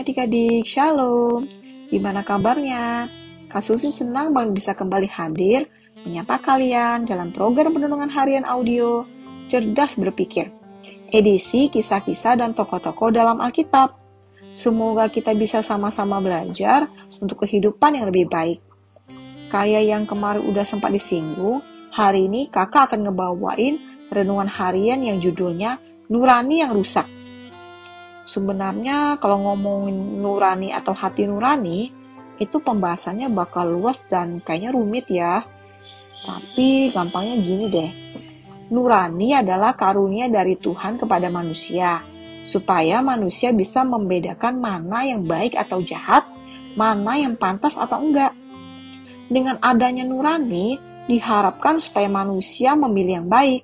adik-adik, Shalom. Gimana kabarnya? Kak Susi senang banget bisa kembali hadir menyapa kalian dalam program Penunungan Harian Audio Cerdas Berpikir. Edisi kisah-kisah dan tokoh-tokoh dalam Alkitab. Semoga kita bisa sama-sama belajar untuk kehidupan yang lebih baik. Kayak yang kemarin udah sempat disinggung, hari ini kakak akan ngebawain renungan harian yang judulnya Nurani yang Rusak sebenarnya kalau ngomongin nurani atau hati nurani itu pembahasannya bakal luas dan kayaknya rumit ya. Tapi gampangnya gini deh. Nurani adalah karunia dari Tuhan kepada manusia supaya manusia bisa membedakan mana yang baik atau jahat, mana yang pantas atau enggak. Dengan adanya nurani, diharapkan supaya manusia memilih yang baik.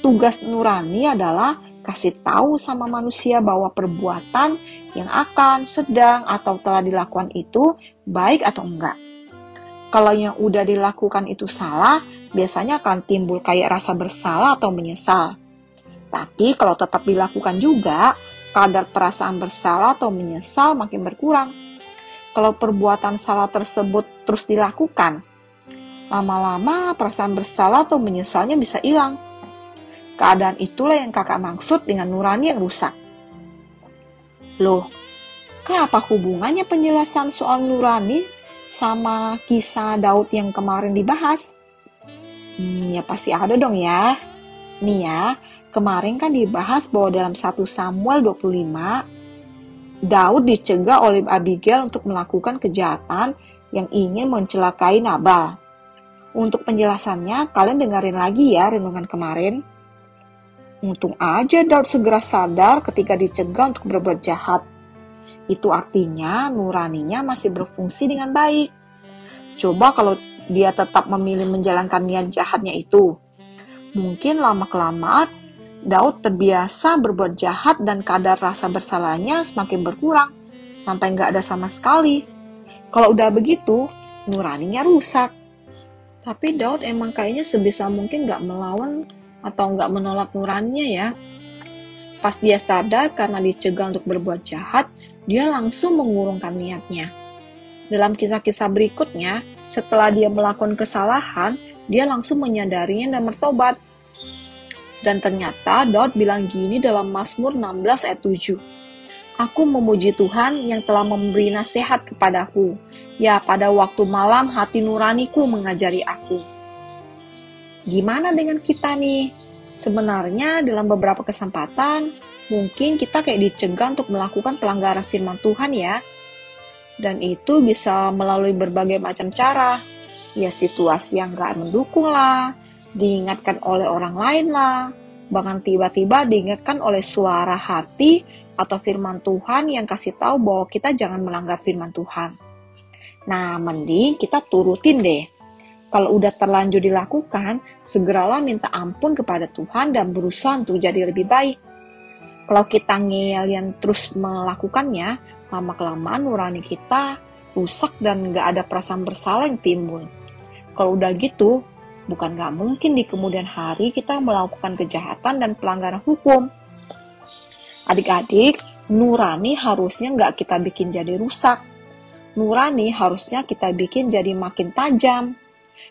Tugas nurani adalah kasih tahu sama manusia bahwa perbuatan yang akan, sedang, atau telah dilakukan itu baik atau enggak. Kalau yang udah dilakukan itu salah, biasanya akan timbul kayak rasa bersalah atau menyesal. Tapi kalau tetap dilakukan juga, kadar perasaan bersalah atau menyesal makin berkurang. Kalau perbuatan salah tersebut terus dilakukan, lama-lama perasaan bersalah atau menyesalnya bisa hilang Keadaan itulah yang kakak maksud dengan nurani yang rusak. Loh, kenapa hubungannya penjelasan soal nurani sama kisah Daud yang kemarin dibahas? Hmm, ya pasti ada dong ya. Nih ya, kemarin kan dibahas bahwa dalam 1 Samuel 25, Daud dicegah oleh Abigail untuk melakukan kejahatan yang ingin mencelakai Nabal. Untuk penjelasannya, kalian dengerin lagi ya renungan kemarin. Untung aja Daud segera sadar ketika dicegah untuk berbuat jahat. Itu artinya nuraninya masih berfungsi dengan baik. Coba kalau dia tetap memilih menjalankan niat jahatnya itu. Mungkin lama-kelamaan Daud terbiasa berbuat jahat dan kadar rasa bersalahnya semakin berkurang. Sampai nggak ada sama sekali. Kalau udah begitu, nuraninya rusak. Tapi Daud emang kayaknya sebisa mungkin nggak melawan atau nggak menolak nuraninya ya. Pas dia sadar karena dicegah untuk berbuat jahat, dia langsung mengurungkan niatnya. Dalam kisah-kisah berikutnya, setelah dia melakukan kesalahan, dia langsung menyadarinya dan bertobat. Dan ternyata Daud bilang gini dalam Mazmur 16 ayat 7. Aku memuji Tuhan yang telah memberi nasihat kepadaku. Ya, pada waktu malam hati nuraniku mengajari aku. Gimana dengan kita nih? Sebenarnya dalam beberapa kesempatan mungkin kita kayak dicegah untuk melakukan pelanggaran firman Tuhan ya. Dan itu bisa melalui berbagai macam cara. Ya situasi yang gak mendukung lah, diingatkan oleh orang lain lah, bahkan tiba-tiba diingatkan oleh suara hati atau firman Tuhan yang kasih tahu bahwa kita jangan melanggar firman Tuhan. Nah, mending kita turutin deh kalau udah terlanjur dilakukan, segeralah minta ampun kepada Tuhan dan berusaha untuk jadi lebih baik. Kalau kita ngeyel yang terus melakukannya, lama-kelamaan nurani kita rusak dan gak ada perasaan bersalah yang timbul. Kalau udah gitu, bukan gak mungkin di kemudian hari kita melakukan kejahatan dan pelanggaran hukum. Adik-adik, nurani harusnya gak kita bikin jadi rusak. Nurani harusnya kita bikin jadi makin tajam,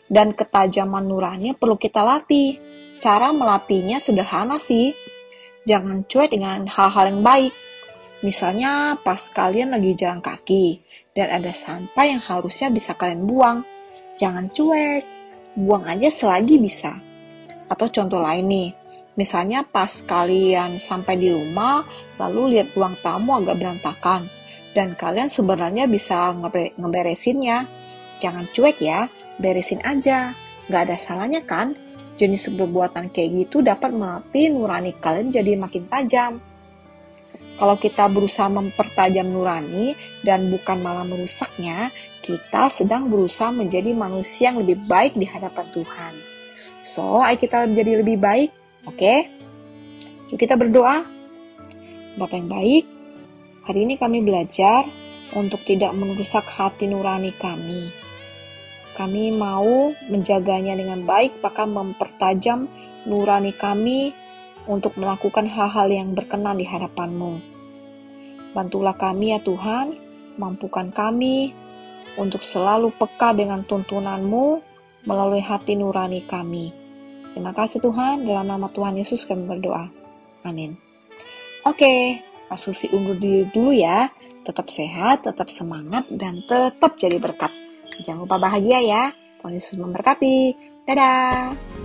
dan ketajaman nurani perlu kita latih. Cara melatihnya sederhana sih. Jangan cuek dengan hal-hal yang baik. Misalnya pas kalian lagi jalan kaki dan ada sampah yang harusnya bisa kalian buang. Jangan cuek, buang aja selagi bisa. Atau contoh lain nih, misalnya pas kalian sampai di rumah lalu lihat ruang tamu agak berantakan dan kalian sebenarnya bisa ngeberesinnya. Jangan cuek ya, beresin aja. Gak ada salahnya kan? Jenis perbuatan kayak gitu dapat melatih nurani kalian jadi makin tajam. Kalau kita berusaha mempertajam nurani dan bukan malah merusaknya, kita sedang berusaha menjadi manusia yang lebih baik di hadapan Tuhan. So, ayo kita menjadi lebih baik, oke? Okay? Yuk kita berdoa. Bapak yang baik, hari ini kami belajar untuk tidak merusak hati nurani kami kami mau menjaganya dengan baik, bahkan mempertajam nurani kami untuk melakukan hal-hal yang berkenan di hadapanmu. Bantulah kami ya Tuhan, mampukan kami untuk selalu peka dengan tuntunanmu melalui hati nurani kami. Terima kasih Tuhan, dalam nama Tuhan Yesus kami berdoa. Amin. Oke, Kak Susi undur diri dulu ya. Tetap sehat, tetap semangat, dan tetap jadi berkat. Jangan lupa bahagia ya. Tuhan Yesus memberkati. Dadah.